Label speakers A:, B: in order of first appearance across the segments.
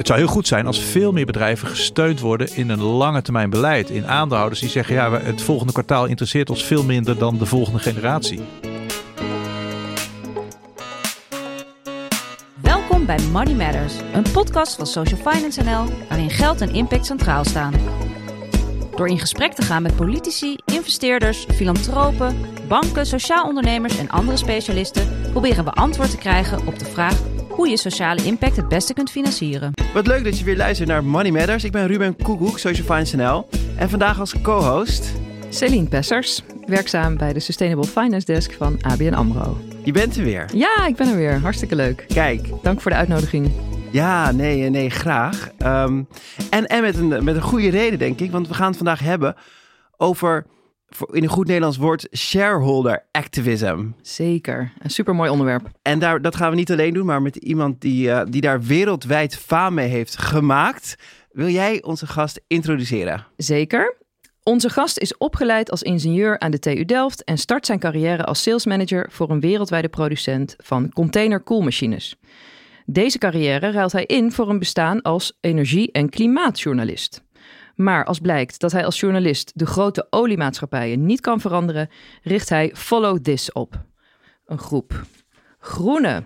A: Het zou heel goed zijn als veel meer bedrijven gesteund worden in een lange termijn beleid. In aandeelhouders die zeggen, ja, het volgende kwartaal interesseert ons veel minder dan de volgende generatie.
B: Welkom bij Money Matters, een podcast van Social Finance NL waarin geld en impact centraal staan. Door in gesprek te gaan met politici, investeerders, filantropen, banken, sociaal ondernemers en andere specialisten, proberen we antwoord te krijgen op de vraag hoe je sociale impact het beste kunt financieren.
C: Wat leuk dat je weer luistert naar Money Matters. Ik ben Ruben Koekoek, Social Finance NL. En vandaag als co-host...
D: Celine Pessers, werkzaam bij de Sustainable Finance Desk van ABN AMRO.
C: Je bent er weer.
D: Ja, ik ben er weer. Hartstikke leuk.
C: Kijk.
D: Dank voor de uitnodiging.
C: Ja, nee, nee, graag. Um, en en met, een, met een goede reden, denk ik. Want we gaan het vandaag hebben over, in een goed Nederlands woord, shareholder activism.
D: Zeker. Een supermooi onderwerp.
C: En daar, dat gaan we niet alleen doen, maar met iemand die, uh, die daar wereldwijd faam mee heeft gemaakt. Wil jij onze gast introduceren?
D: Zeker. Onze gast is opgeleid als ingenieur aan de TU Delft en start zijn carrière als salesmanager voor een wereldwijde producent van container koelmachines. Deze carrière ruilt hij in voor een bestaan als energie- en klimaatjournalist. Maar als blijkt dat hij als journalist de grote oliemaatschappijen niet kan veranderen, richt hij Follow This op. Een groep groene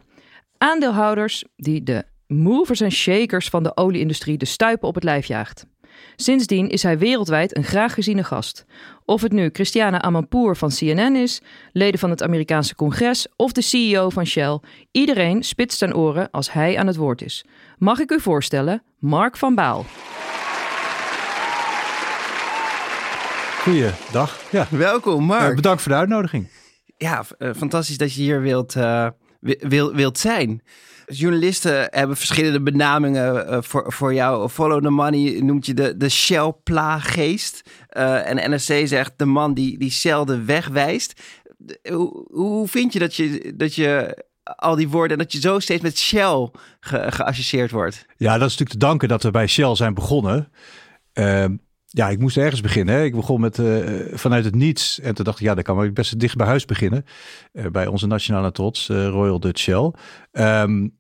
D: aandeelhouders die de movers en shakers van de olieindustrie de stuipen op het lijf jaagt. Sindsdien is hij wereldwijd een graag geziene gast. Of het nu Christiana Amanpour van CNN is, leden van het Amerikaanse congres of de CEO van Shell, iedereen spitst zijn oren als hij aan het woord is. Mag ik u voorstellen, Mark van Baal.
A: Goeiedag. Ja.
C: Welkom, Mark.
A: Uh, bedankt voor de uitnodiging.
C: Ja, uh, fantastisch dat je hier wilt, uh, wil, wilt zijn. Journalisten hebben verschillende benamingen uh, voor, voor jou. Follow the money noemt je de, de Shell-plaaggeest. Uh, en NRC zegt de man die, die Shell de weg wijst. Hoe, hoe vind je dat, je dat je al die woorden... dat je zo steeds met Shell ge, geassocieerd wordt?
A: Ja, dat is natuurlijk te danken dat we bij Shell zijn begonnen. Ja, ik moest ergens beginnen. Hè. Ik begon met uh, vanuit het niets. En toen dacht ik, ja, dan kan ik best dicht bij huis beginnen. Uh, bij onze nationale trots, uh, Royal Dutch Shell. Um,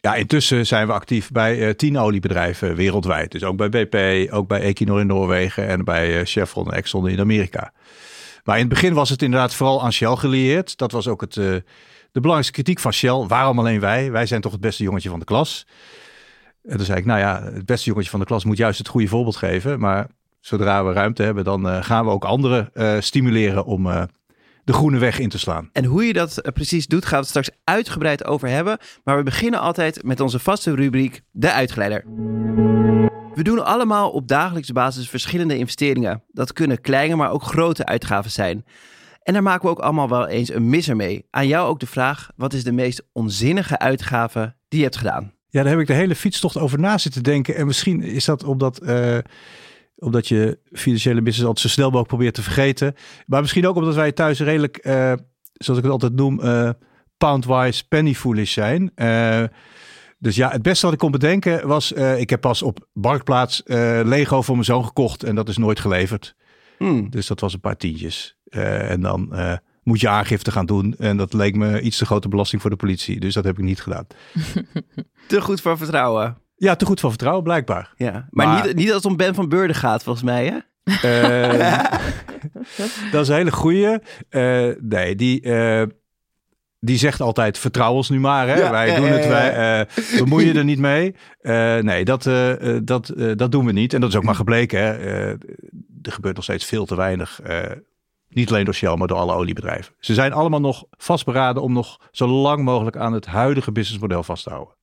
A: ja, intussen zijn we actief bij tien oliebedrijven wereldwijd. Dus ook bij BP, ook bij Equinor in Noorwegen en bij Chevron en Exxon in Amerika. Maar in het begin was het inderdaad vooral aan Shell gelieerd. Dat was ook het, de belangrijkste kritiek van Shell. Waarom alleen wij? Wij zijn toch het beste jongetje van de klas. En toen zei ik, nou ja, het beste jongetje van de klas moet juist het goede voorbeeld geven. Maar zodra we ruimte hebben, dan uh, gaan we ook anderen uh, stimuleren om uh, de groene weg in te slaan.
C: En hoe je dat precies doet, gaan we het straks uitgebreid over hebben. Maar we beginnen altijd met onze vaste rubriek, de uitgeleider. We doen allemaal op dagelijkse basis verschillende investeringen. Dat kunnen kleine, maar ook grote uitgaven zijn. En daar maken we ook allemaal wel eens een misser mee. Aan jou ook de vraag, wat is de meest onzinnige uitgave die je hebt gedaan?
A: Ja, daar heb ik de hele fietstocht over na zitten denken. En misschien is dat omdat omdat je financiële business altijd zo snel mogelijk probeert te vergeten. Maar misschien ook omdat wij thuis redelijk, uh, zoals ik het altijd noem, uh, pound-wise, penny-foolish zijn. Uh, dus ja, het beste wat ik kon bedenken was, ik heb pas op Marktplaats Lego voor mijn zoon gekocht en dat is nooit geleverd. Hmm. Dus dat was een paar tientjes. en dan moet je aangifte gaan doen. En dat leek me iets te grote belasting voor de politie. Dus dat heb ik niet gedaan.
C: te goed voor vertrouwen.
A: Ja, te goed van vertrouwen, blijkbaar.
C: Ja, maar, maar... Niet, niet als het om Ben van Beurden gaat, volgens mij, hè?
A: Uh, dat is een hele goeie. Uh, nee, die, uh, die zegt altijd: vertrouw ons nu maar. Hè? Ja, wij doen het, wij bemoeien er niet mee. nee, dat, dat, dat doen we niet. En dat is ook maar gebleken. Hè? er gebeurt nog steeds veel te weinig. niet alleen door Shell, maar door alle oliebedrijven. Ze zijn allemaal nog vastberaden om nog zo lang mogelijk aan het huidige businessmodel vast te houden.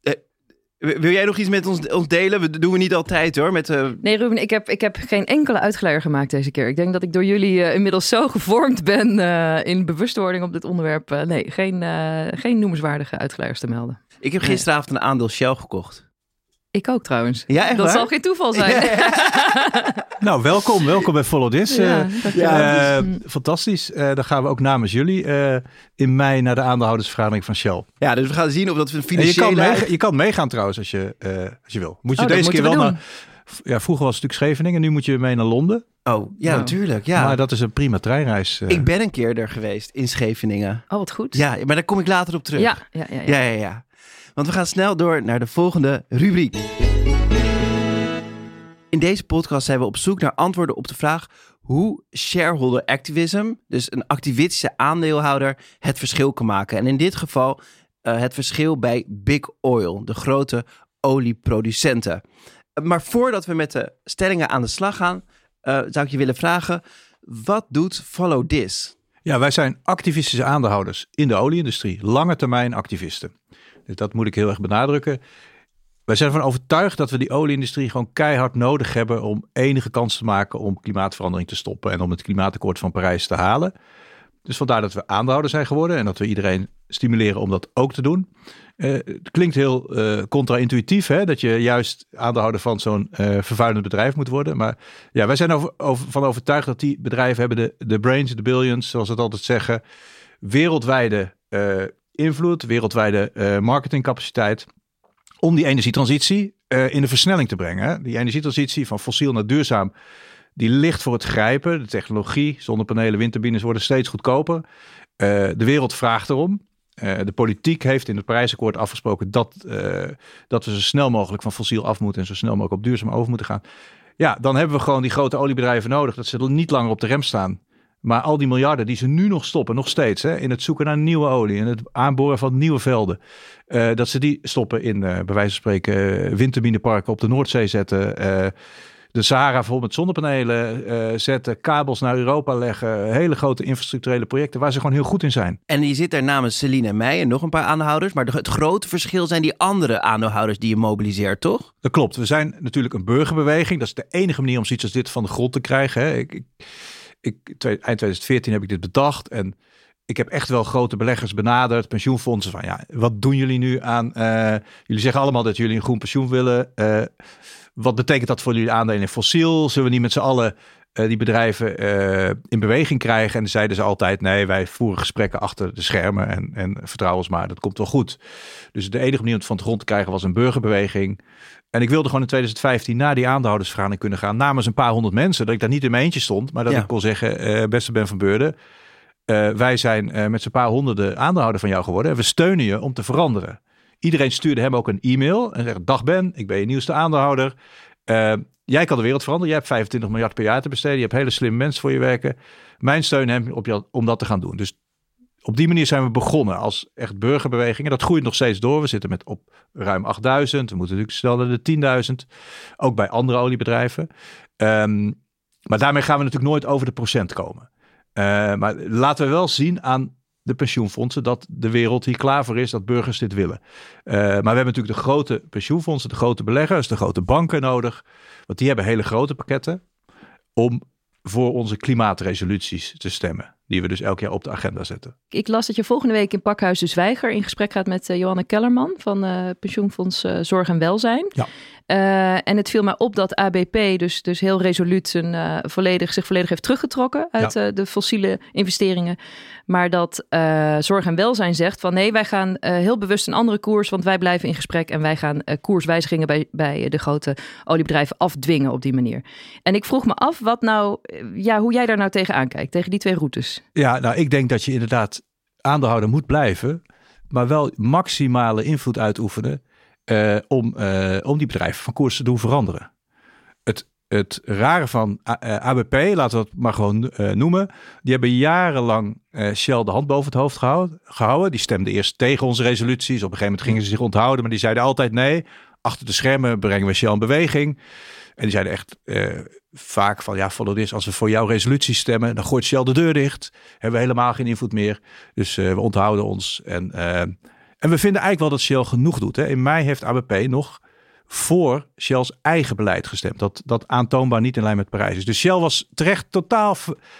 C: Wil jij nog iets met ons, ons delen? Dat doen we niet altijd hoor. Met, uh...
D: Nee, Ruben, ik heb, ik heb geen enkele uitgeleider gemaakt deze keer. Ik denk dat ik door jullie uh, inmiddels zo gevormd ben uh, in bewustwording op dit onderwerp. nee, geen, geen noemenswaardige uitgeleiders te melden.
C: Ik heb gisteravond een aandeel Shell gekocht.
D: Ik ook trouwens.
C: Ja, echt
D: dat
C: waar?
D: zal geen toeval zijn. Ja,
A: ja. nou, welkom. Welkom bij Follow This. Ja, uh, uh, fantastisch. Uh, dan gaan we ook namens jullie in mei naar de aandeelhoudersvergadering van Shell.
C: Ja, dus we gaan zien of dat we financiële...
A: Je kan, mee, je kan meegaan trouwens als je, als je wil. Moet je oh, deze keer wel naar... Ja, vroeger was het natuurlijk Scheveningen. Nu moet je mee naar Londen.
C: Oh, ja, natuurlijk. Ja.
A: Maar dat is een prima treinreis.
C: Ik ben een keer er geweest in Scheveningen.
D: Oh, wat goed.
C: Ja, maar daar kom ik later op terug.
D: Ja, ja, ja.
C: ja. ja, ja, ja. Want we gaan snel door naar de volgende rubriek. In deze podcast zijn we op zoek naar antwoorden op de vraag hoe shareholder activism, dus een activistische aandeelhouder, het verschil kan maken. En in dit geval uh, het verschil bij Big Oil, de grote olieproducenten. Maar voordat we met de stellingen aan de slag gaan, uh, zou ik je willen vragen: wat doet Follow This?
A: Ja, wij zijn activistische aandeelhouders in de olieindustrie, lange termijn activisten. Dus dat moet ik heel erg benadrukken. Wij zijn ervan overtuigd dat we die olieindustrie gewoon keihard nodig hebben om enige kans te maken om klimaatverandering te stoppen en om het klimaatakkoord van Parijs te halen. Dus vandaar dat we aandeelhouder zijn geworden en dat we iedereen stimuleren om dat ook te doen. Uh, het klinkt heel uh, contra-intuïtief, hè, dat je juist aandeelhouder van zo'n uh, vervuilend bedrijf moet worden. Maar ja, wij zijn over, van overtuigd dat die bedrijven hebben de, de brains, de billions, zoals we het altijd zeggen, wereldwijde invloed, wereldwijde marketingcapaciteit om die energietransitie in de versnelling te brengen. Die energietransitie van fossiel naar duurzaam die ligt voor het grijpen. De technologie, zonnepanelen, windturbines worden steeds goedkoper. Uh, de wereld vraagt erom. De politiek heeft in het Parijsakkoord afgesproken dat, dat we zo snel mogelijk van fossiel af moeten en zo snel mogelijk op duurzaam over moeten gaan. Ja, dan hebben we gewoon die grote oliebedrijven nodig, dat ze niet langer op de rem staan. Maar al die miljarden die ze nu nog stoppen, nog steeds, hè, in het zoeken naar nieuwe olie, in het aanboren van nieuwe velden, uh, dat ze die stoppen in, bij wijze van spreken, windturbineparken op de Noordzee zetten de Sahara vol met zonnepanelen zetten, kabels naar Europa leggen, hele grote infrastructurele projecten waar ze gewoon heel goed in zijn.
C: En je zit daar namens Celine en mij en nog een paar aandeelhouders, maar het grote verschil zijn die andere aandeelhouders die je mobiliseert, toch?
A: Dat klopt. We zijn natuurlijk een burgerbeweging. Dat is de enige manier om zoiets als dit van de grond te krijgen. Hè. Ik, ik, ik, eind 2014 heb ik dit bedacht en ik heb echt wel grote beleggers benaderd, pensioenfondsen. Van ja, wat doen jullie nu aan? Uh, jullie zeggen allemaal dat jullie een groen pensioen willen. Uh, wat betekent dat voor jullie aandelen in fossiel? Zullen we niet met z'n allen uh, die bedrijven in beweging krijgen? En zeiden ze altijd: nee, wij voeren gesprekken achter de schermen en, en maar, dat komt wel goed. Dus de enige manier om het van de grond te krijgen was een burgerbeweging. En ik wilde gewoon in 2015 naar die aandeelhoudersvergadering kunnen gaan, namens een paar honderd mensen, dat ik daar niet in mijn eentje stond, maar dat ja. ik kon zeggen: uh, beste Ben van Beurden. wij zijn met z'n paar honderden aandeelhouder van jou geworden en we steunen je om te veranderen. Iedereen stuurde hem ook een e-mail en zegt: Dag Ben, ik ben je nieuwste aandeelhouder. Jij kan de wereld veranderen. Jij hebt 25 miljard per jaar te besteden. Je hebt hele slimme mensen voor je werken. Mijn steun hem op je, om dat te gaan doen. Dus op die manier zijn we begonnen als echt burgerbeweging. En dat groeit nog steeds door. We zitten met op ruim 8000. We moeten natuurlijk snel naar de 10.000. Ook bij andere oliebedrijven. Um, maar daarmee gaan we natuurlijk nooit over de procent komen. Uh, maar laten we wel zien aan de pensioenfondsen dat de wereld hier klaar voor is, dat burgers dit willen. Uh, maar we hebben natuurlijk de grote pensioenfondsen, de grote beleggers, de grote banken nodig. Want die hebben hele grote pakketten om voor onze klimaatresoluties te stemmen. Die we dus elk jaar op de agenda zetten.
D: Ik las dat je volgende week in Pakhuis de Zwijger in gesprek gaat met uh, Johanne Kellerman van uh, Pensioenfonds uh, Zorg en Welzijn.
A: Ja.
D: En het viel mij op dat ABP dus, dus heel resoluut zijn, volledig, zich volledig heeft teruggetrokken uit ja. de fossiele investeringen. Maar dat Zorg en Welzijn zegt van nee, wij gaan heel bewust een andere koers, want wij blijven in gesprek en wij gaan koerswijzigingen bij, bij de grote oliebedrijven afdwingen op die manier. En ik vroeg me af wat nou, ja, hoe jij daar nou tegenaan kijkt, tegen die twee routes.
A: Ja, nou, ik denk dat je inderdaad aandeelhouder moet blijven, maar wel maximale invloed uitoefenen uh, om, uh, om die bedrijven van koers te doen veranderen. Het, het rare van ABP, laten we het maar gewoon noemen, die hebben jarenlang Shell de hand boven het hoofd gehouden, gehouden. Die stemden eerst tegen onze resoluties. Op een gegeven moment gingen ze zich onthouden, maar die zeiden altijd nee. Achter de schermen brengen we Shell in beweging. En die zeiden echt vaak van ja, follow this. Als we voor jouw resolutie stemmen, dan gooit Shell de deur dicht. Hebben we helemaal geen invloed meer. Dus we onthouden ons. En, en we vinden eigenlijk wel dat Shell genoeg doet. Hè. In mei heeft ABP nog voor Shell's eigen beleid gestemd. Dat, dat aantoonbaar niet in lijn met Parijs is. Dus Shell was terecht totaal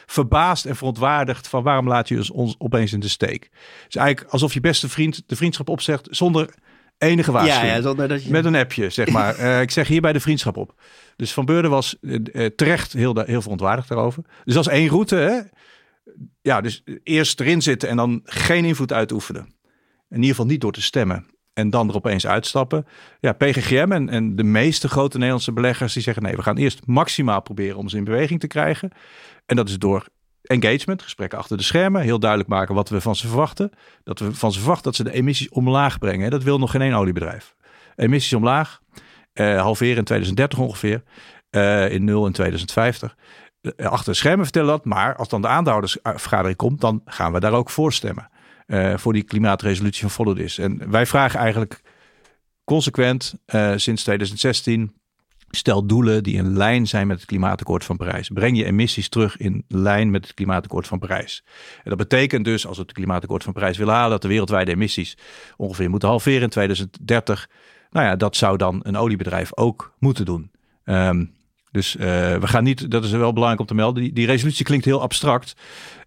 A: verbaasd en verontwaardigd van waarom laat je ons opeens in de steek. Dus eigenlijk alsof je beste vriend de vriendschap opzegt zonder enige waarschuwing.
C: Ja, ja, zonder dat je...
A: Met een appje, zeg maar. uh, ik zeg hierbij de vriendschap op. Dus Van Beurden was uh, terecht heel, heel verontwaardigd daarover. Dus dat is één route. Hè? Ja, dus eerst erin zitten en dan geen invloed uitoefenen. In ieder geval niet door te stemmen. En dan er opeens uitstappen. Ja, PGGM en, en de meeste grote Nederlandse beleggers die zeggen... nee, we gaan eerst maximaal proberen om ze in beweging te krijgen. En dat is door engagement, gesprekken achter de schermen. Heel duidelijk maken wat we van ze verwachten. Dat we van ze verwachten dat ze de emissies omlaag brengen. Dat wil nog geen één oliebedrijf. Emissies omlaag, eh, halveren in 2030 ongeveer. in 0 en 2050. achter de schermen vertellen dat, maar als dan de aandeelhoudersvergadering komt, dan gaan we daar ook voor stemmen. Voor die klimaatresolutie van Follow This. En wij vragen eigenlijk consequent sinds 2016 Stel doelen die in lijn zijn met het klimaatakkoord van Parijs. Breng je emissies terug in lijn met het klimaatakkoord van Parijs. En dat betekent dus, als we het klimaatakkoord van Parijs willen halen, dat de wereldwijde emissies ongeveer moeten halveren in 2030. Nou ja, dat zou dan een oliebedrijf ook moeten doen. Ehm, dus uh, we gaan niet, dat is wel belangrijk om te melden, die resolutie klinkt heel abstract.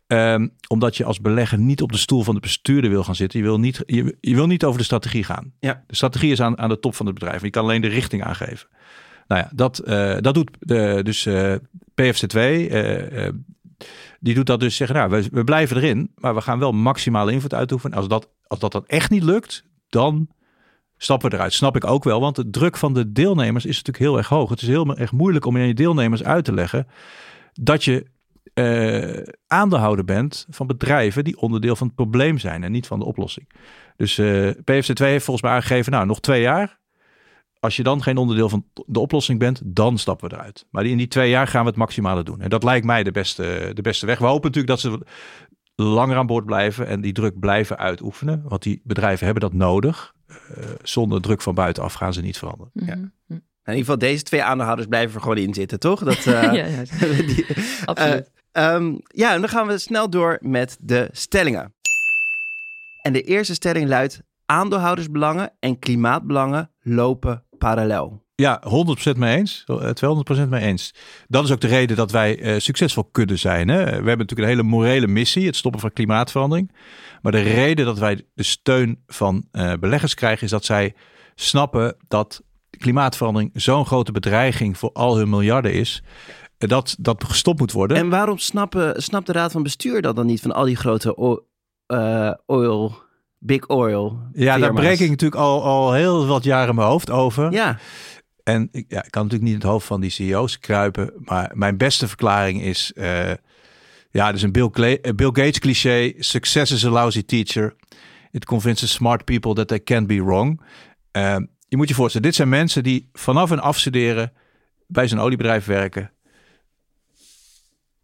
A: Um, omdat je als belegger niet op de stoel van de bestuurder wil gaan zitten. Je wil niet, je, je wil niet over de strategie gaan. Ja. De strategie is aan, aan de top van het bedrijf. Je kan alleen de richting aangeven. Nou ja, dat, uh, dat doet de, dus uh, PFC2. Uh, die doet dat dus zeggen, nou, we, we, blijven erin, maar we gaan wel maximale invloed uitoefenen. Als dat, als dat dan echt niet lukt, dan stappen we eruit. Snap ik ook wel, want de druk van de deelnemers is natuurlijk heel erg hoog. Het is heel erg moeilijk om aan je deelnemers uit te leggen dat je uh, aandeelhouder bent van bedrijven die onderdeel van het probleem zijn en niet van de oplossing. Dus uh, PFC2 heeft volgens mij aangegeven, nou, nog twee jaar. Als je dan geen onderdeel van de oplossing bent, dan stappen we eruit. Maar in die twee jaar gaan we het maximale doen. En dat lijkt mij de beste, de beste weg. We hopen natuurlijk dat ze langer aan boord blijven en die druk blijven uitoefenen. Want die bedrijven hebben dat nodig. Uh, zonder druk van buitenaf gaan ze niet veranderen.
C: Mm -hmm. ja. In ieder geval, deze twee aandeelhouders blijven er gewoon in zitten, toch? Dat, uh, ja, ja. die, absoluut. Uh, um, ja, en dan gaan we snel door met de stellingen. En de eerste stelling luidt: aandeelhoudersbelangen en klimaatbelangen lopen parallel.
A: Ja, 100% mee eens. 200% eh, mee eens. Dat is ook de reden dat wij uh, succesvol kunnen zijn. Hè? We hebben natuurlijk een hele morele missie, het stoppen van klimaatverandering. Maar de reden dat wij de steun van uh, beleggers krijgen, is dat zij snappen dat klimaatverandering zo'n grote bedreiging voor al hun miljarden is. Dat dat gestopt moet worden.
C: En waarom snappen, snapt de Raad van Bestuur dat dan niet van al die grote oil Big Oil.
A: Ja, daar breek ik natuurlijk al, al heel wat jaren mijn hoofd over.
C: Ja.
A: En ik, ja, ik kan natuurlijk niet in het hoofd van die CEO's kruipen. Maar mijn beste verklaring is... Uh, ja, dus een Bill, Bill Gates cliché. Success is a lousy teacher. It convinces smart people that they can't be wrong. Uh, je moet je voorstellen, dit zijn mensen die vanaf hun afstuderen... bij zo'n oliebedrijf werken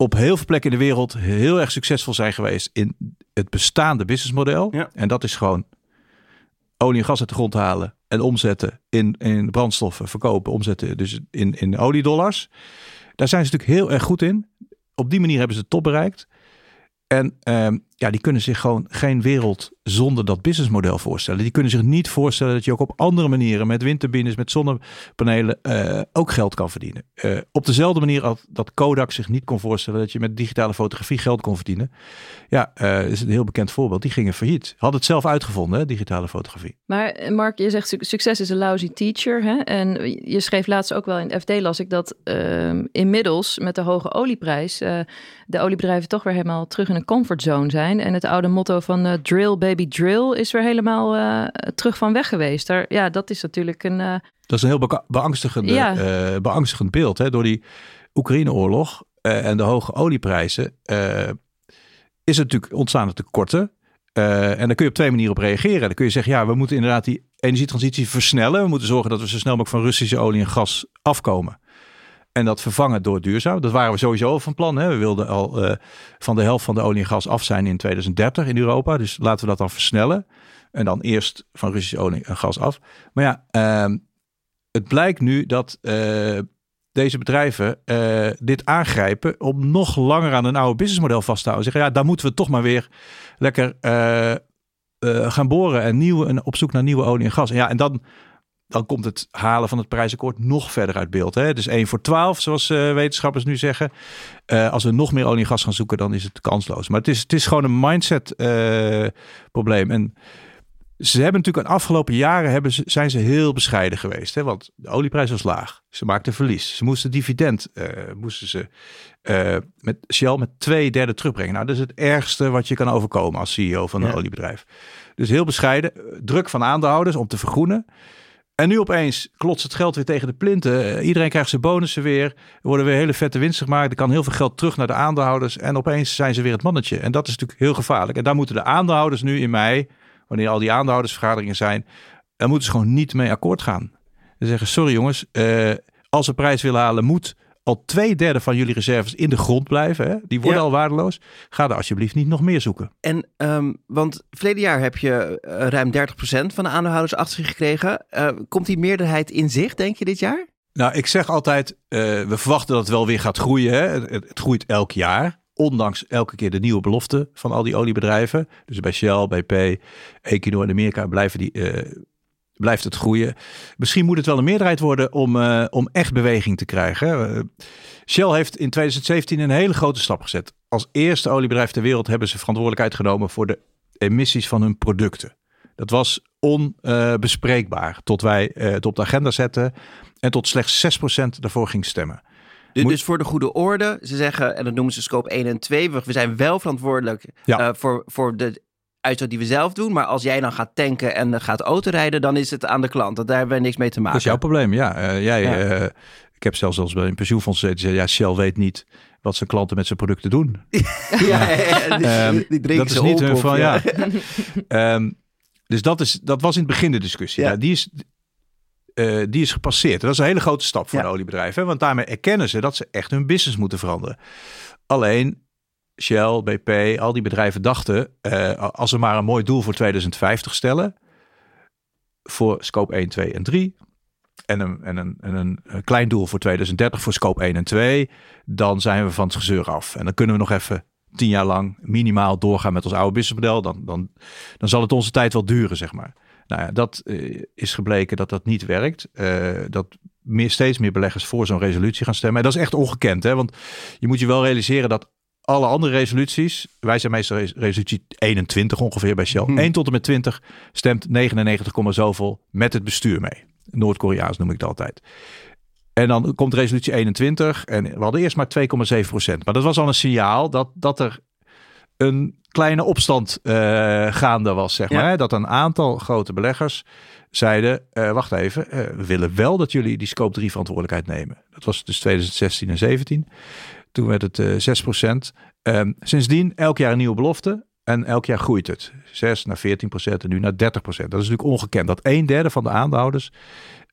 A: op heel veel plekken in de wereld heel erg succesvol zijn geweest in het bestaande businessmodel. Ja. En dat is gewoon olie en gas uit de grond halen en omzetten in, in brandstoffen, verkopen, omzetten dus in, in oliedollars. Daar zijn ze natuurlijk heel erg goed in. Op die manier hebben ze de top bereikt. En uh, ja, die kunnen zich gewoon geen wereld zonder dat businessmodel voorstellen. Die kunnen zich niet voorstellen dat je ook op andere manieren met windturbines, met zonnepanelen uh, ook geld kan verdienen. Uh, op dezelfde manier als dat Kodak zich niet kon voorstellen dat je met digitale fotografie geld kon verdienen. Ja, uh, is een heel bekend voorbeeld. Die gingen failliet. Had het zelf uitgevonden, hè, digitale fotografie.
D: Maar Mark, je zegt succes is een lousy teacher. Hè? En je schreef laatst ook wel in het FD las ik dat ehm, inmiddels met de hoge olieprijs de oliebedrijven toch weer helemaal terug in een comfortzone zijn. En het oude motto van uh, drill baby drill is weer helemaal uh, terug van weg geweest. Daar, ja, dat is natuurlijk een... Uh...
A: Dat is een heel beangstigend, ja. beangstigend beeld. Hè? Door die Oekraïne-oorlog en de hoge olieprijzen is het natuurlijk ontstaan er tekorten. en daar kun je op twee manieren op reageren. Dan kun je zeggen, ja, we moeten inderdaad die energietransitie versnellen. We moeten zorgen dat we zo snel mogelijk van Russische olie en gas afkomen. En dat vervangen door duurzaam. Dat waren we sowieso van plan. Hè. We wilden al uh, van de helft van de olie en gas af zijn in 2030 in Europa. Dus laten we dat dan versnellen. En dan eerst van Russische olie en gas af. Maar ja, uh, het blijkt nu dat uh, deze bedrijven uh, dit aangrijpen om nog langer aan een oude businessmodel vast te houden. Zeggen, ja, daar moeten we toch maar weer lekker gaan boren en, nieuwe, en op zoek naar nieuwe olie en gas. Ja, en dan dan komt het halen van het prijsakkoord nog verder uit beeld. Hè? Dus 1 voor 12, zoals uh, wetenschappers nu zeggen. Uh, als we nog meer olie en gas gaan zoeken, dan is het kansloos. Maar het is, het is gewoon een mindset uh, probleem. En ze hebben natuurlijk de afgelopen jaren hebben ze, zijn ze heel bescheiden geweest. Hè? Want de olieprijs was laag. Ze maakten verlies. Ze moesten dividend moesten ze, met Shell met twee derde terugbrengen. Nou, dat is het ergste wat je kan overkomen als CEO van een ja. oliebedrijf. Dus heel bescheiden. Druk van aandeelhouders om te vergroenen. En nu opeens klotst het geld weer tegen de plinten. Eh, iedereen krijgt zijn bonussen weer. Er worden weer hele vette winsten gemaakt. Er kan heel veel geld terug naar de aandeelhouders. En opeens zijn ze weer het mannetje. En dat is natuurlijk heel gevaarlijk. En daar moeten de aandeelhouders nu in mei, wanneer al die aandeelhoudersvergaderingen zijn, daar moeten ze gewoon niet mee akkoord gaan. Ze zeggen, sorry jongens, uh, als we prijs willen halen, moet al twee derde van jullie reserves in de grond blijven. Hè? Die worden
C: Ja.
A: al waardeloos. Ga er alsjeblieft niet nog meer zoeken.
C: En, ehm, want verleden jaar heb je eh, ruim 30% van de aandeelhouders achter zich gekregen. Eh, komt die meerderheid in zicht, denk je, dit jaar?
A: Nou, ik zeg altijd, eh, we verwachten dat het wel weer gaat groeien. Hè? Het, het, het groeit elk jaar. Ondanks elke keer de nieuwe beloften van al die oliebedrijven. Dus bij Shell, BP, Equinor in Amerika blijven die, blijft het groeien. Misschien moet het wel een meerderheid worden om, eh, om echt beweging te krijgen. Eh, Shell heeft in 2017 een hele grote stap gezet. Als eerste oliebedrijf ter wereld hebben ze verantwoordelijkheid genomen voor de emissies van hun producten. Dat was onbespreekbaar tot wij eh, het op de agenda zetten en tot slechts 6% daarvoor ging stemmen.
C: Dus,
A: Moet-
C: dus voor de goede orde, ze zeggen, en dat noemen ze scope 1 en 2, we, zijn wel verantwoordelijk
A: Ja.
C: voor, voor de uitstoot die we zelf doen. Maar als jij dan gaat tanken en eh, gaat autorijden, dan is het aan de klant. Dat daar hebben we niks mee te maken.
A: Dat is jouw probleem, ja. Eh, jij,
C: Ja.
A: eh, ik heb zelfs als bij een pensioenfonds gezeten, ja, Shell weet niet wat zijn klanten met zijn producten doen.
C: ja, ja, ja, die,
A: dat is niet hun
C: of,
A: van,
C: ja.
A: Ehm, dus dat, is, dat was in het begin de discussie.
C: Ja.
A: Nou, die, is, eh, die is gepasseerd. Dat is een hele grote stap voor oliebedrijven. hè, Want daarmee erkennen ze dat ze echt hun business moeten veranderen. Alleen Shell, BP, al die bedrijven dachten... eh, als we maar een mooi doel voor 2050 stellen... voor scope 1, 2 en 3... En een, en, een, en een een klein doel voor 2030 voor scope 1 en 2... dan zijn we van het gezeur af. En dan kunnen we nog even tien jaar lang minimaal doorgaan met ons oude businessmodel, dan, dan, dan zal het onze tijd wel duren, zeg maar. Nou ja, dat eh, is gebleken dat dat niet werkt. Eh, dat meer, steeds meer beleggers voor zo'n resolutie gaan stemmen. En dat is echt ongekend, hè? want je moet je wel realiseren dat alle andere resoluties, wij zijn meestal res- resolutie 21 ongeveer bij Shell,
C: Hmm.
A: 1 tot en met 20 stemt 99, komma zoveel met het bestuur mee. Noord-Koreaans noem ik het altijd. En dan komt resolutie 21 en we hadden eerst maar 2,7 procent. Maar dat was al een signaal dat, dat er een kleine opstand eh, gaande was, zeg maar. Dat een aantal grote beleggers zeiden, eh, wacht even, eh, we willen wel dat jullie die scope 3 verantwoordelijkheid nemen. Dat was dus 2016 en 17. Toen werd het eh 6 procent. Ehm, sindsdien elk jaar een nieuwe belofte. En elk jaar groeit het. 6 naar 14 procent en nu naar 30 procent. Dat is natuurlijk ongekend. Dat een derde van de aandeelhouders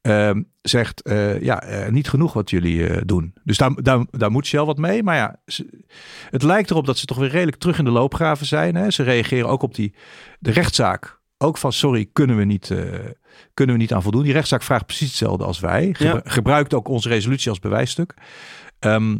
A: ehm, zegt, eh, ja, eh, niet genoeg wat jullie eh, doen. Dus daar, daar, daar moet Shell wat mee. Maar ja, ze- het lijkt erop dat ze toch weer redelijk terug in de loopgraven zijn. Hè? Ze reageren ook op die, de rechtszaak. Ook van, sorry, kunnen we niet, eh, kunnen we niet aan voldoen. Die rechtszaak vraagt precies hetzelfde als wij. Gebru-
C: Ja.
A: Gebruikt ook onze resolutie als bewijsstuk. Ehm,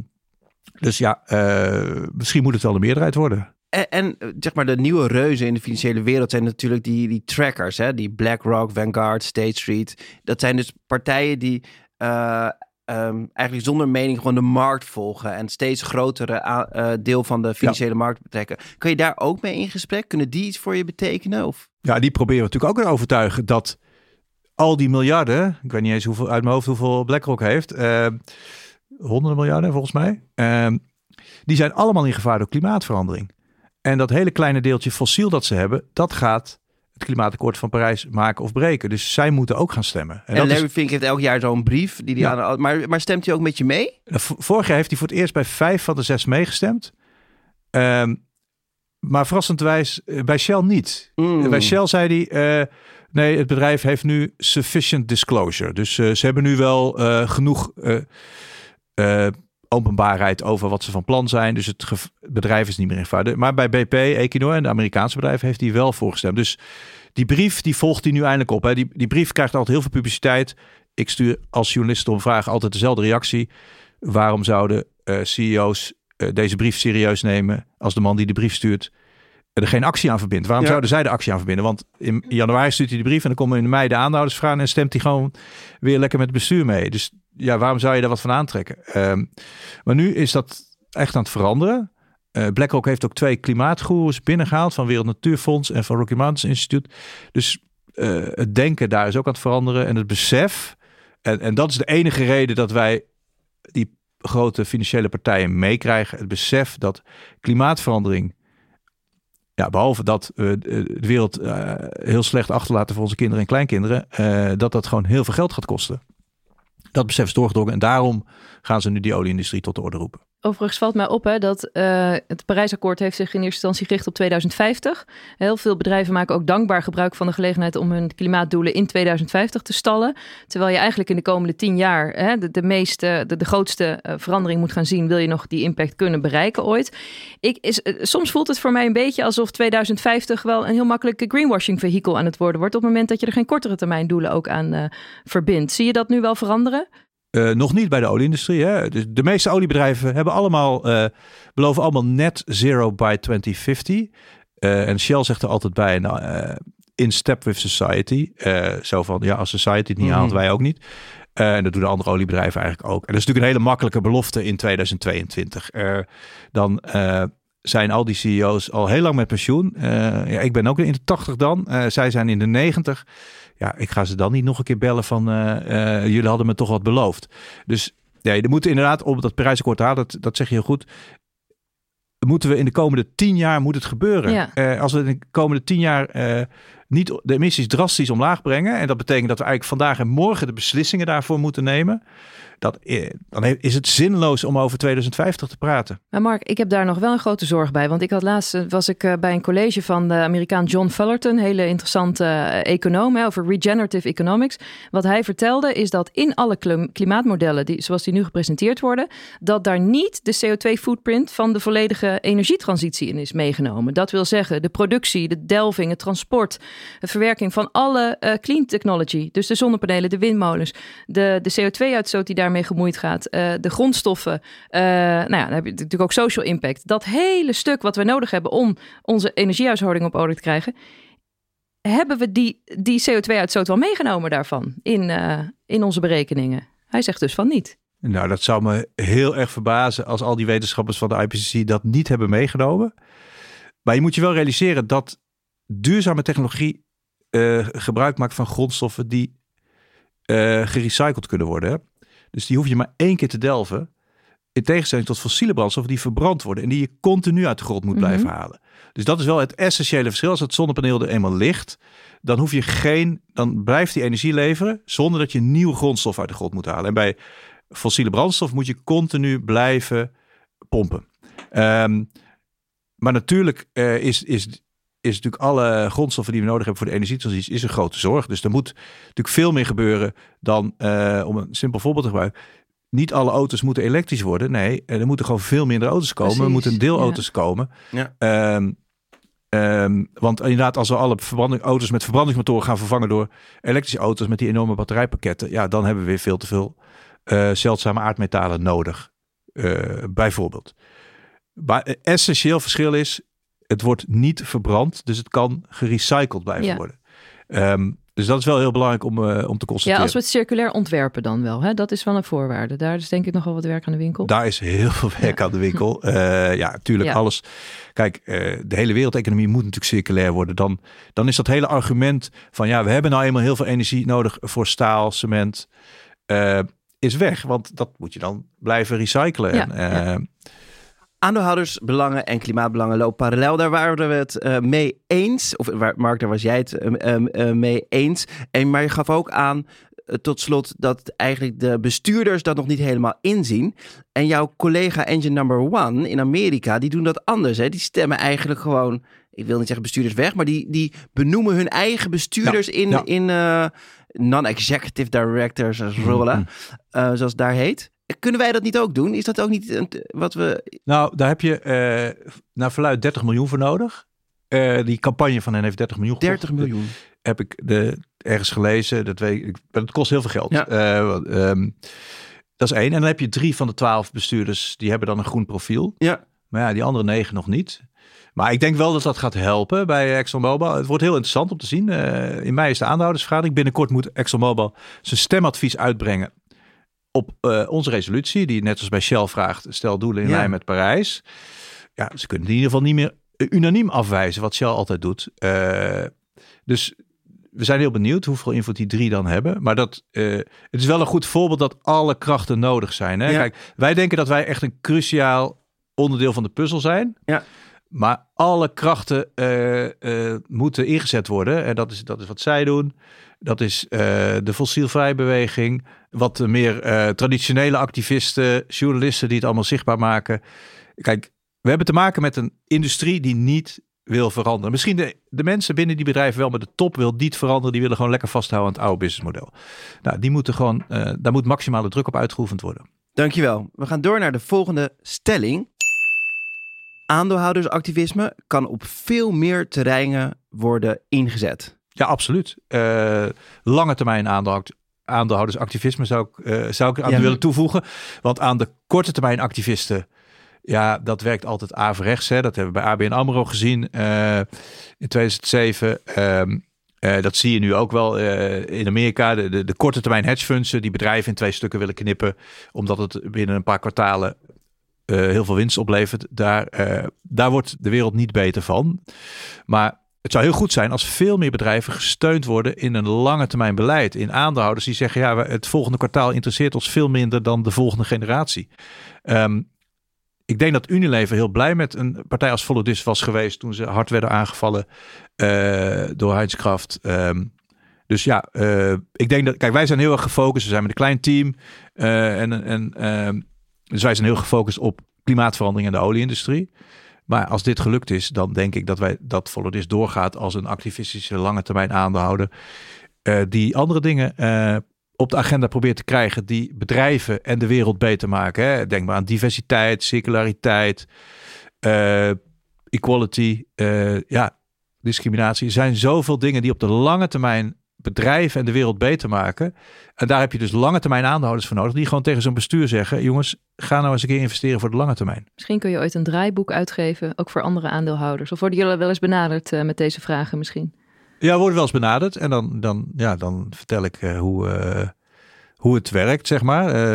A: dus ja, eh, misschien moet het wel de meerderheid worden.
C: En, en zeg maar de nieuwe reuzen in de financiële wereld zijn natuurlijk die, die trackers, hè? die BlackRock, Vanguard, State Street. Dat zijn dus partijen die eh, ehm, eigenlijk zonder mening gewoon de markt volgen en steeds grotere eh, deel van de financiële markt betrekken. Kan je daar ook mee in gesprek? Kunnen die iets voor je betekenen? Of?
A: Ja, die proberen we natuurlijk ook te overtuigen dat al die miljarden, ik weet niet eens hoeveel uit mijn hoofd hoeveel BlackRock heeft, honderden miljarden volgens mij, eh, die zijn allemaal in gevaar door klimaatverandering. En dat hele kleine deeltje fossiel dat ze hebben, dat gaat het klimaatakkoord van Parijs maken of breken. Dus zij moeten ook gaan stemmen.
C: En,
A: is-
C: Larry Fink heeft elk jaar zo'n brief. Die die
A: Ja.
C: aan, maar, maar stemt hij ook met je mee?
A: V- Vorig jaar heeft hij voor het eerst bij vijf van de zes meegestemd. Ehm, maar verrassenderwijs eh, bij Shell niet.
C: Mm.
A: Bij Shell zei hij, eh, nee, het bedrijf heeft nu sufficient disclosure. Dus eh, ze hebben nu wel genoeg eh, openbaarheid over wat ze van plan zijn. Dus het bedrijf is niet meer in gevaar. Maar bij BP, Equinor en de Amerikaanse bedrijven heeft hij wel voorgestemd. Dus die brief, die volgt hij nu eindelijk op. Hè. Die, die brief krijgt altijd heel veel publiciteit. Ik stuur als journalist om vragen altijd dezelfde reactie. Waarom zouden eh, CEO's eh, deze brief serieus nemen als de man die de brief stuurt er geen actie aan verbindt? Waarom
C: Ja.
A: zouden zij de actie aan verbinden? Want in januari stuurt hij de brief en dan komen in mei de aandeelhouders vragen en stemt hij gewoon weer lekker met het bestuur mee. Dus ja, waarom zou je daar wat van aantrekken? Ehm, maar nu is dat echt aan het veranderen. Eh, BlackRock heeft ook twee klimaatgoeroes binnengehaald van Wereld Natuurfonds en van Rocky Mountains Institute. Dus eh, het denken daar is ook aan het veranderen en het besef. En, en dat is de enige reden dat wij die grote financiële partijen meekrijgen. Het besef dat klimaatverandering, ja, behalve dat we de de wereld eh, heel slecht achterlaten voor onze kinderen en kleinkinderen, eh, dat dat gewoon heel veel geld gaat kosten. Dat besef is doorgedrongen en daarom gaan ze nu die olieindustrie tot de orde roepen.
D: Overigens valt mij op hè, dat uh, het Parijsakkoord heeft zich in eerste instantie gericht op 2050. Heel veel bedrijven maken ook dankbaar gebruik van de gelegenheid om hun klimaatdoelen in 2050 te stallen. Terwijl je eigenlijk in de komende tien jaar hè, de, de, meeste, de, grootste uh, verandering moet gaan zien, wil je nog die impact kunnen bereiken ooit. Ik is, uh, soms voelt het voor mij een beetje alsof 2050 wel een heel makkelijk greenwashing vehikel aan het worden wordt. Op het moment dat je er geen kortere termijn doelen ook aan verbindt. Zie je dat nu wel veranderen?
A: Uh, nog niet bij de olieindustrie. Hè? Dus de meeste oliebedrijven hebben allemaal, uh, beloven allemaal net zero by 2050. Uh, en Shell zegt er altijd bij, nou, in step with society. zo van, ja, als society het niet mm. haalt, wij ook niet. en dat doen de andere oliebedrijven eigenlijk ook. En dat is natuurlijk een hele makkelijke belofte in 2022. dan zijn al die CEO's al heel lang met pensioen. ja, ik ben ook in de 80 dan. zij zijn in de 90 ja, ik ga ze dan niet nog een keer bellen van uh, uh, jullie hadden me toch wat beloofd. Dus ja, er moet inderdaad op dat Parijsakkoord te halen, dat, dat zeg je heel goed. Moeten we in de komende tien jaar moet het gebeuren. Ja. Uh, als we in de komende tien jaar niet de emissies drastisch omlaag brengen. En dat betekent dat we eigenlijk vandaag en morgen de beslissingen daarvoor moeten nemen dat, eh, dan is het zinloos om over 2050 te praten.
D: Maar Mark, ik heb daar nog wel een grote zorg bij. Want ik had laatst eh, was ik eh, bij een college van de Amerikaan John Fullerton, hele interessante econoom over regenerative economics. Wat hij vertelde is dat in alle klimaatmodellen, die, zoals die nu gepresenteerd worden, dat daar niet de CO2-footprint van de volledige energietransitie in is meegenomen. Dat wil zeggen, de productie, de delving, het transport, de verwerking van alle uh, clean technology. Dus de zonnepanelen, de windmolens, de, de CO2-uitstoot die daar daarmee gemoeid gaat. Uh, de grondstoffen. Uh, nou ja, dan heb je natuurlijk ook social impact. Dat hele stuk wat we nodig hebben om onze energiehuishouding op orde te krijgen. Hebben we die, die CO2-uitstoot wel meegenomen daarvan in, in onze berekeningen? Hij zegt dus van niet.
A: Nou, dat zou me heel erg verbazen als al die wetenschappers van de IPCC dat niet hebben meegenomen. Maar je moet je wel realiseren dat duurzame technologie uh, gebruik maakt van grondstoffen die uh, gerecycled kunnen worden. Dus die hoef je maar één keer te delven. In tegenstelling tot fossiele brandstoffen die verbrand worden en die je continu uit de grond moet blijven mhm. halen. Dus dat is wel het essentiële verschil. Als het zonnepaneel er eenmaal ligt, dan hoef je geen, dan blijft die energie leveren zonder dat je nieuwe grondstof uit de grond moet halen. En bij fossiele brandstof moet je continu blijven pompen. Um, maar natuurlijk uh, is, is, is natuurlijk alle grondstoffen die we nodig hebben voor de energietransitie is een grote zorg. Dus er moet natuurlijk veel meer gebeuren dan, uh, om een simpel voorbeeld te gebruiken, niet alle auto's moeten elektrisch worden. Nee, er moeten gewoon veel minder auto's komen. Precies, er moeten deelauto's ja. komen. Ja. Um, um, want inderdaad, als we alle verbranding, auto's met verbrandingsmotoren gaan vervangen door elektrische auto's met die enorme batterijpakketten, ja, dan hebben we weer veel te veel uh, zeldzame aardmetalen nodig. Uh, bijvoorbeeld. Maar essentieel verschil is, het wordt niet verbrand, dus het kan gerecycled blijven ja. worden. Um, dus dat is wel heel belangrijk om, uh, om te constateren.
D: Ja, als we het circulair ontwerpen dan wel. Hè? Dat is wel een voorwaarde. Daar is denk ik nog wel wat werk aan de winkel.
A: Daar is heel veel werk aan de winkel. Uh, ja, natuurlijk ja. alles. Kijk, uh, de hele wereldeconomie moet natuurlijk circulair worden. Dan, dan is dat hele argument van ja, we hebben nou eenmaal heel veel energie nodig voor staal, cement. is weg, want dat moet je dan blijven recyclen. Ja, en, ja.
C: Aandeelhoudersbelangen en klimaatbelangen lopen parallel. Daar waren we het uh, mee eens. Of Mark, daar was jij het uh, uh, mee eens. En, maar je gaf ook aan, tot slot, dat eigenlijk de bestuurders dat nog niet helemaal inzien. En jouw collega Engine Number One in Amerika, die doen dat anders. Hè? Die stemmen eigenlijk gewoon, ik wil niet zeggen bestuurders weg, maar die, die benoemen hun eigen bestuurders ja, in, ja. in non-executive directors rollen, mm -hmm. zoals het daar heet. Kunnen wij dat niet ook doen? Is dat ook niet wat we.
A: Nou, daar heb je uh, naar verluid 30 miljoen voor nodig. Uh, die campagne van hen heeft 30 miljoen.
C: 30 miljoen.
A: Heb ik de, ergens gelezen. Dat, weet ik, het kost heel veel geld. Ja. Uh, um, dat is één. En dan heb je drie van de twaalf bestuurders. Die hebben dan een groen profiel. Ja. Maar ja, die andere negen nog niet. Maar ik denk wel dat dat gaat helpen bij ExxonMobil. Het wordt heel interessant om te zien. Uh, in mei is de aandeelhoudersvergadering. Binnenkort moet ExxonMobil zijn stemadvies uitbrengen op uh, onze resolutie, die net als bij Shell vraagt, stel doelen in ja. lijn met Parijs. Ja, ze kunnen in ieder geval niet meer unaniem afwijzen, wat Shell altijd doet. Uh, dus we zijn heel benieuwd hoeveel invloed die drie dan hebben. Maar dat, uh, het is wel een goed voorbeeld dat alle krachten nodig zijn. Hè? Ja. Kijk, wij denken dat wij echt een cruciaal onderdeel van de puzzel zijn. Ja. Maar alle krachten uh, moeten ingezet worden. En dat is, dat is wat zij doen. Dat is uh, de fossielvrij beweging. Wat meer traditionele activisten, journalisten die het allemaal zichtbaar maken. Kijk, we hebben te maken met een industrie die niet wil veranderen. Misschien de, de mensen binnen die bedrijven wel, maar de top wil niet veranderen. Die willen gewoon lekker vasthouden aan het oude businessmodel. Nou, die moeten gewoon, daar moet maximale druk op uitgeoefend worden.
C: Dankjewel. We gaan door naar de volgende stelling. Aandeelhoudersactivisme kan op veel meer terreinen worden ingezet.
A: Ja, absoluut. Uh, lange termijn aandeelhoudersactivisme zou ik, uh, zou ik aan willen toevoegen. Want aan de korte termijn activisten, ja, dat werkt altijd averechts. Hè. Dat hebben we bij ABN AMRO gezien uh, in 2007. Um, uh, dat zie je nu ook wel in Amerika. De, de, de, korte termijn hedge funds die bedrijven in twee stukken willen knippen. Omdat het binnen een paar kwartalen uh, heel veel winst oplevert. Daar, daar wordt de wereld niet beter van. Maar het zou heel goed zijn als veel meer bedrijven gesteund worden in een lange termijn beleid. In aandeelhouders die zeggen, ja, het volgende kwartaal interesseert ons veel minder dan de volgende generatie. Um, ik denk dat Unilever heel blij met een partij als Volodis was geweest toen ze hard werden aangevallen uh, door Heinz ehm, dus ja, ik denk dat, kijk, wij zijn heel erg gefocust. We zijn met een klein team. En, en, ehm, dus wij zijn heel gefocust op klimaatverandering in de olieindustrie. Maar als dit gelukt is, dan denk ik dat wij dat Volodis doorgaat als een activistische lange termijn aandeelhouder. die andere dingen op de agenda probeert te krijgen die bedrijven en de wereld beter maken. Hè? Denk maar aan diversiteit, circulariteit, uh, equality, uh, ja, discriminatie. Er zijn zoveel dingen die op de lange termijn bedrijven en de wereld beter maken. En daar heb je dus lange termijn aandeelhouders voor nodig. Die gewoon tegen zo'n bestuur zeggen: jongens, ga nou eens een keer investeren voor de lange termijn.
D: Misschien kun je ooit een draaiboek uitgeven, ook voor andere aandeelhouders. Of worden jullie wel eens benaderd uh, met deze vragen misschien?
A: Ja, worden wel eens benaderd. En dan, dan, ja, dan vertel ik uh, hoe, uh, hoe het werkt, zeg maar.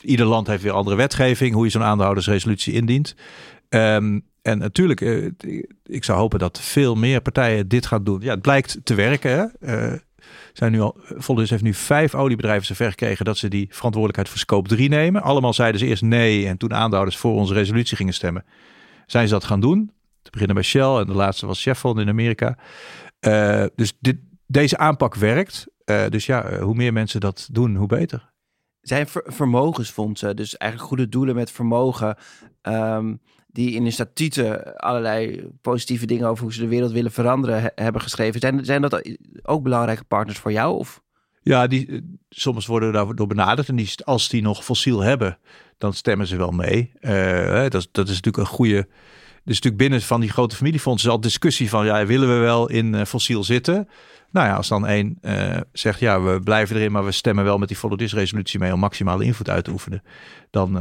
A: Ieder land heeft weer andere wetgeving, hoe je zo'n aandeelhoudersresolutie indient. Um, en natuurlijk, ik zou hopen dat veel meer partijen dit gaan doen. Ja, het blijkt te werken. Hè? zijn nu al, Volgens heeft nu vijf oliebedrijven zover gekregen dat ze die verantwoordelijkheid voor scope 3 nemen. Allemaal zeiden ze eerst nee en toen aandeelhouders voor onze resolutie gingen stemmen. Zijn ze dat gaan doen? Te beginnen bij Shell en de laatste was Chevron in Amerika. Uh, dus dit, deze aanpak werkt. Uh, dus ja, eh, hoe meer mensen dat doen, hoe beter.
C: Zijn ver vermogensfondsen, dus eigenlijk goede doelen met vermogen, um, die in de statuten allerlei positieve dingen over hoe ze de wereld willen veranderen hebben geschreven. Zijn, zijn dat ook belangrijke partners voor jou? Of?
A: Ja, die, soms worden daardoor benaderd. En die, als die nog fossiel hebben, dan stemmen ze wel mee. Uh, dat, dat is natuurlijk een goede dus natuurlijk binnen van die grote familiefondsen al discussie van, ja, willen we wel in uh, fossiel zitten? Nou ja, als dan één zegt, ja, we blijven erin, maar we stemmen wel met die follow resolutie mee om maximale invloed uit te oefenen, dan,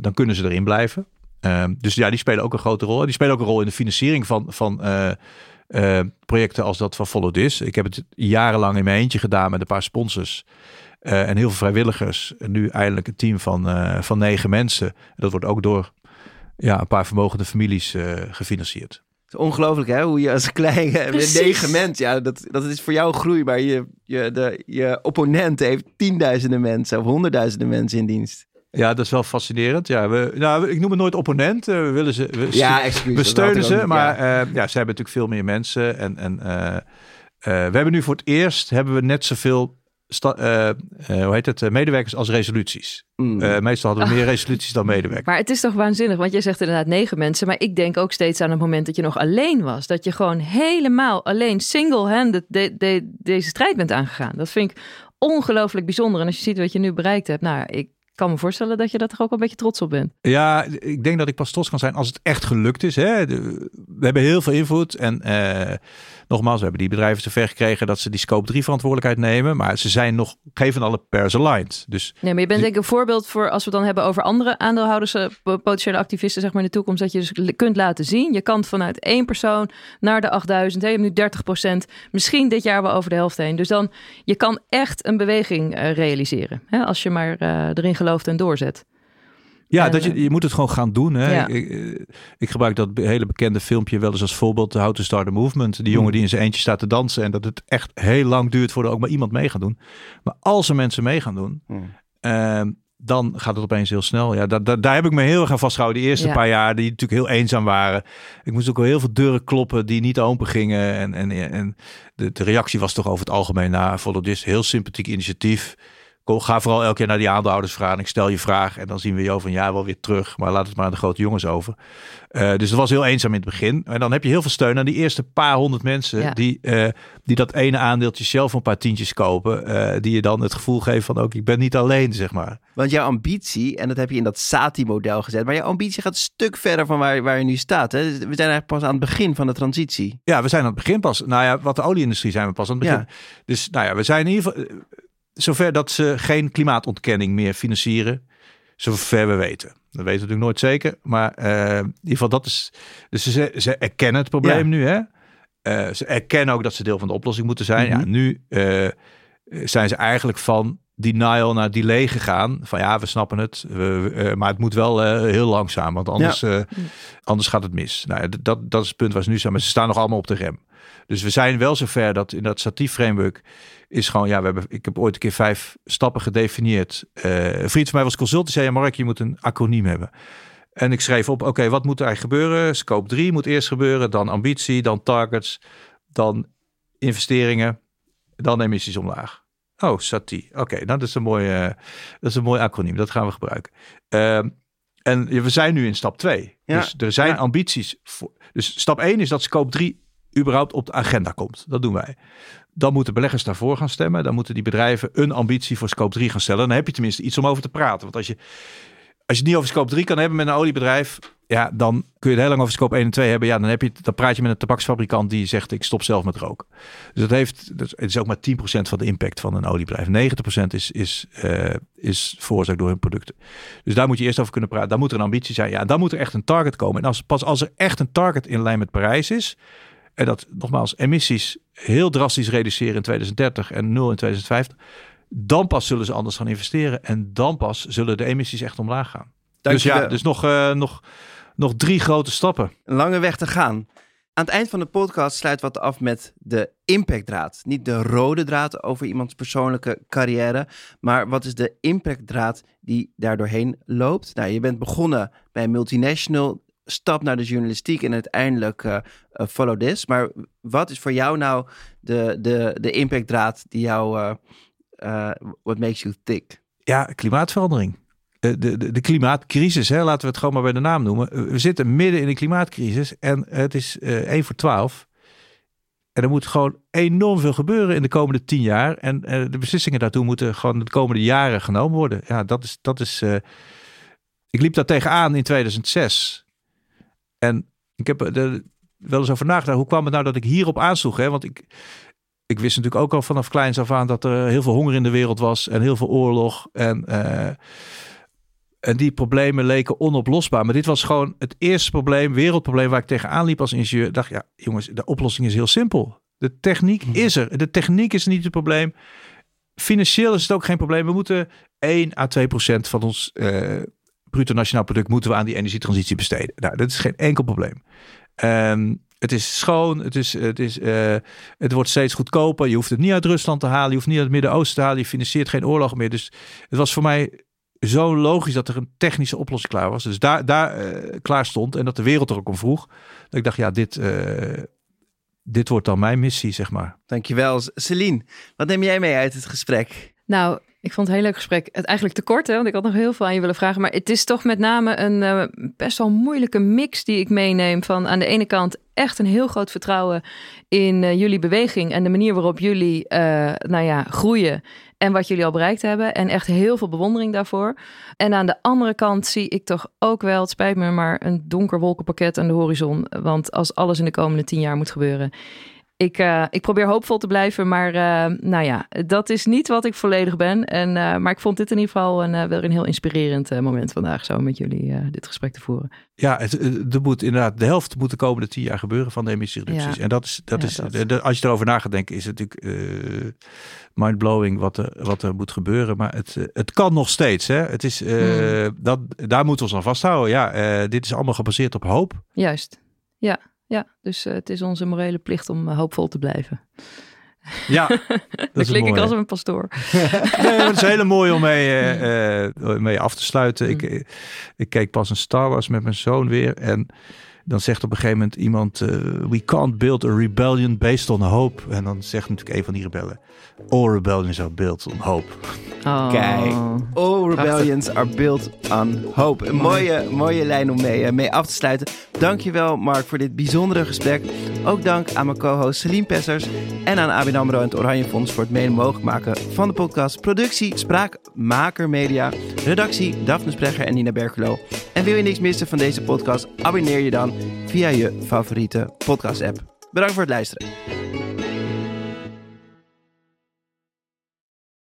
A: dan kunnen ze erin blijven. Ehm, dus ja, die spelen ook een grote rol. Die spelen ook een rol in de financiering van, van projecten als dat van Follow This. Ik heb het jarenlang in mijn eentje gedaan met een paar sponsors. en heel veel vrijwilligers. En nu eindelijk een team van, van negen mensen. Dat wordt ook door ja, een paar vermogende families uh, gefinancierd.
C: Ongelooflijk hè, hoe je als kleine negen mensen, ja, dat, dat is voor jou groei, maar je, je, de, je opponent heeft tienduizenden mensen of honderdduizenden mensen in dienst.
A: Ja, dat is wel fascinerend. Ja, we, nou, ik noem het nooit opponent. Uh, we willen ze, we, ja, excuus, we steunen ze, maar ja. Uh, ja, ze hebben natuurlijk veel meer mensen. En, en uh, we hebben nu voor het eerst hebben we net zoveel uh, uh, hoe heet het, uh, medewerkers als resoluties. Mm. meestal hadden we meer resoluties dan medewerkers.
D: Maar het is toch waanzinnig, want je zegt inderdaad negen mensen. Maar ik denk ook steeds aan het moment dat je nog alleen was. Dat je gewoon helemaal alleen, single-handed de, de, deze strijd bent aangegaan. Dat vind ik ongelooflijk bijzonder. En als je ziet wat je nu bereikt hebt, nou, ik kan me voorstellen dat je dat er ook een beetje trots op bent.
A: Ja, ik denk dat ik pas trots kan zijn als het echt gelukt is. Hè? we hebben heel veel invloed en nogmaals, we hebben die bedrijven zover gekregen dat ze die scope 3 verantwoordelijkheid nemen. Maar ze zijn nog geen van alle pairs aligned. Dus,
D: nee, maar je bent denk ik een voorbeeld voor als we het dan hebben over andere aandeelhouders, eh, potentiële activisten, zeg maar in de toekomst. Dat je dus kunt laten zien. Je kan vanuit één persoon naar de 8000. Hè, je hebt nu 30 procent. Misschien dit jaar wel over de helft heen. Dus dan, je kan echt een beweging uh, realiseren. Hè, als je maar uh, erin gelooft en doorzet.
A: Ja, dat je, je moet het gewoon gaan doen. Hè. Ik, eh, ik, gebruik dat hele bekende filmpje wel eens als voorbeeld. How to Start a Movement. Die jongen hmm. die in zijn eentje staat te dansen. En dat het echt heel lang duurt voordat ook maar iemand mee gaat doen. Maar als er mensen mee gaan doen. Hmm. Ehm, dan gaat het opeens heel snel. Ja, daar, daar, daar heb ik me heel erg aan vastgehouden. De eerste
D: Ja.
A: paar jaar, die natuurlijk heel eenzaam waren. Ik moest ook al heel veel deuren kloppen die niet open gingen. En, en, en de, de reactie was toch over het algemeen na Follow This heel sympathiek initiatief. Kom, ga vooral elke keer naar die aandeelhoudersvraag. Stel je vraag en dan zien we je over een jaar wel weer terug. Maar laat het maar aan de grote jongens over. Eh, dus het was heel eenzaam in het begin. En dan heb je heel veel steun aan die eerste paar honderd mensen.
D: Ja.
A: Die, eh, die dat ene aandeeltje zelf een paar tientjes kopen. eh, die je dan het gevoel geven van ook ik ben niet alleen, zeg maar.
C: Want jouw ambitie, en dat heb je in dat Sati-model gezet, maar jouw ambitie gaat een stuk verder van waar, waar je nu staat. Hè? We zijn eigenlijk pas aan het begin van de transitie.
A: Ja, we zijn aan het begin pas. Nou ja, wat de olieindustrie zijn we pas aan het begin.
C: Ja.
A: Dus nou ja, we zijn in ieder geval zover dat ze geen klimaatontkenning meer financieren. Zover we weten. Dat weten we natuurlijk nooit zeker. Maar eh, in ieder geval dat is... Dus ze, ze erkennen het probleem
C: Ja.
A: nu hè. Eh, ze erkennen ook dat ze deel van de oplossing moeten zijn. Ja,
C: Mhm.
A: nu eh, zijn ze eigenlijk van denial naar delay gegaan. Van ja, we snappen het. We, maar het moet wel heel langzaam. Want anders, eh, anders gaat het mis. Nou, dat, dat is het punt waar ze nu zijn. Maar ze staan nog allemaal op de rem. Dus we zijn wel zover dat in dat Satie framework is gewoon, ja, we hebben, ik heb ooit een keer vijf stappen gedefinieerd. Eh, een vriend van mij was consultant, zei, ja, Mark, je moet een acroniem hebben. En ik schreef op, oké, wat moet er eigenlijk gebeuren? Scope 3 moet eerst gebeuren, dan ambitie, dan targets, dan investeringen, dan emissies omlaag. Oh, Sati. Oké, nou dat is een mooi, eh, dat is een mooi acroniem. Dat gaan we gebruiken. Ehm, en we zijn nu in stap 2.
C: Ja,
A: Dus er zijn
C: ja.
A: ambities. Voor, dus stap 1 is dat scope 3 überhaupt op de agenda komt. Dat doen wij. Dan moeten beleggers daarvoor gaan stemmen. Dan moeten die bedrijven een ambitie voor scope 3 gaan stellen. Dan heb je tenminste iets om over te praten. Want als je, als je het niet over scope 3 kan hebben met een oliebedrijf, ja, dan kun je het heel lang over scope 1 en 2 hebben. Ja, dan, heb je, dan praat je met een tabaksfabrikant die zegt: Ik stop zelf met roken. Dus dat heeft, dat is, ook maar 10% van de impact van een oliebedrijf. 90% is, is, eh, is veroorzaakt door hun producten. Dus daar moet je eerst over kunnen praten. Dan moet er een ambitie zijn. Ja, dan moet er echt een target komen. En pas als er echt een target in lijn met Parijs is. En dat nogmaals emissies heel drastisch reduceren in 2030 en 0 in 2050. Dan pas zullen ze anders gaan investeren. En dan pas zullen de emissies echt omlaag gaan. Dus ja, dus nog, eh, nog, nog drie grote stappen.
C: Een lange weg te gaan. Aan het eind van de podcast sluiten we het af met de impactdraad. Niet de rode draad over iemands persoonlijke carrière, maar wat is de impactdraad die daar doorheen loopt? Nou, je bent begonnen bij een multinational, stap naar de journalistiek en uiteindelijk eh, eh, follow this. Maar wat is voor jou nou de, de, de impactdraad die jou, eh eh, what makes you tick?
A: Ja, klimaatverandering. De, de, de klimaatcrisis, hè, laten we het gewoon maar bij de naam noemen. We zitten midden in een klimaatcrisis en het is eh 1 voor 12. En er moet gewoon enorm veel gebeuren in de komende 10 jaar. En de beslissingen daartoe moeten gewoon de komende jaren genomen worden. Ja, dat is. Dat is ik liep daar tegenaan in 2006. En ik heb er wel eens over nagedacht. Hoe kwam het nou dat ik hierop aansloeg? Hè? Want ik, ik wist natuurlijk ook al vanaf kleins af aan dat er heel veel honger in de wereld was en heel veel oorlog. En, eh, en die problemen leken onoplosbaar. Maar dit was gewoon het eerste probleem, wereldprobleem waar ik tegenaan liep als ingenieur. Dacht, ja, jongens, de oplossing is heel simpel. De techniek is er. De techniek is niet het probleem. Financieel is het ook geen probleem. We moeten 1 à 2 procent van ons eh bruto nationaal product moeten we aan die energietransitie besteden. Nou, dat is geen enkel probleem. Ehm, het is schoon, het, is, het, is, eh, het wordt steeds goedkoper. Je hoeft het niet uit Rusland te halen, je hoeft niet uit het Midden-Oosten te halen. Je financiert geen oorlog meer. Dus het was voor mij zo logisch dat er een technische oplossing klaar was. Dus daar, daar eh, klaar stond en dat de wereld er ook om vroeg. Dat ik dacht, ja, dit, eh, dit wordt dan mijn missie, zeg maar.
C: Dankjewel. Celine, wat neem jij mee uit het gesprek?
D: Nou, ik vond het een heel leuk gesprek. Het eigenlijk te kort, hè, want ik had nog heel veel aan je willen vragen. Maar het is toch met name een eh, best wel moeilijke mix die ik meeneem. Van aan de ene kant echt een heel groot vertrouwen in eh, jullie beweging en de manier waarop jullie, eh, nou ja, groeien en wat jullie al bereikt hebben. En echt heel veel bewondering daarvoor. En aan de andere kant zie ik toch ook wel, het spijt me, maar een donker wolkenpakket aan de horizon. Want als alles in de komende tien jaar moet gebeuren. Ik, eh, ik probeer hoopvol te blijven, maar eh, nou ja, dat is niet wat ik volledig ben. En, eh, maar ik vond dit in ieder geval een, wel een heel inspirerend moment vandaag, zo met jullie dit gesprek te voeren.
A: Ja, het, er moet inderdaad de helft moet de komende tien jaar gebeuren van de emissiereducties.
D: Ja.
A: En dat is, dat
D: Ja,
A: is
D: dat.
A: de- de- als je erover na gaat denken, is het natuurlijk mindblowing wat er, wat er moet gebeuren. Maar het, het kan nog steeds. Hè? Het is,
D: Hmm.
A: dat, daar moeten we ons aan vasthouden. Ja, dit is allemaal gebaseerd op hoop.
D: Juist, ja, ja. Dus eh, het is onze morele plicht om eh, hoopvol te blijven.
A: Ja, dat,
D: Dan klink ik als een pastoor.
A: Nee, is heel mooi om mee, eh, mee af te sluiten.
D: Mm.
A: Ik, eh, ik keek pas een Star Wars met mijn zoon weer. En dan zegt op een gegeven moment iemand... eh, We can't build a rebellion based on hope. En dan zegt natuurlijk een van die rebellen... All rebellions are built on hope.
D: Oh.
C: Kijk. All rebellions are built on hope. Een mooie, mooie lijn om mee, eh, mee af te sluiten. Dankjewel Mark voor dit bijzondere gesprek. Ook dank aan mijn co-host Celine Pessers en aan ABN AMRO en het Oranje Fonds voor het mede mogelijk maken van de podcast. Productie, Spraakmaker Media, redactie Daphne Sprecher en Nina Berkelo. En wil je niks missen van deze podcast? Abonneer je dan via je favoriete podcast app. Bedankt voor het luisteren.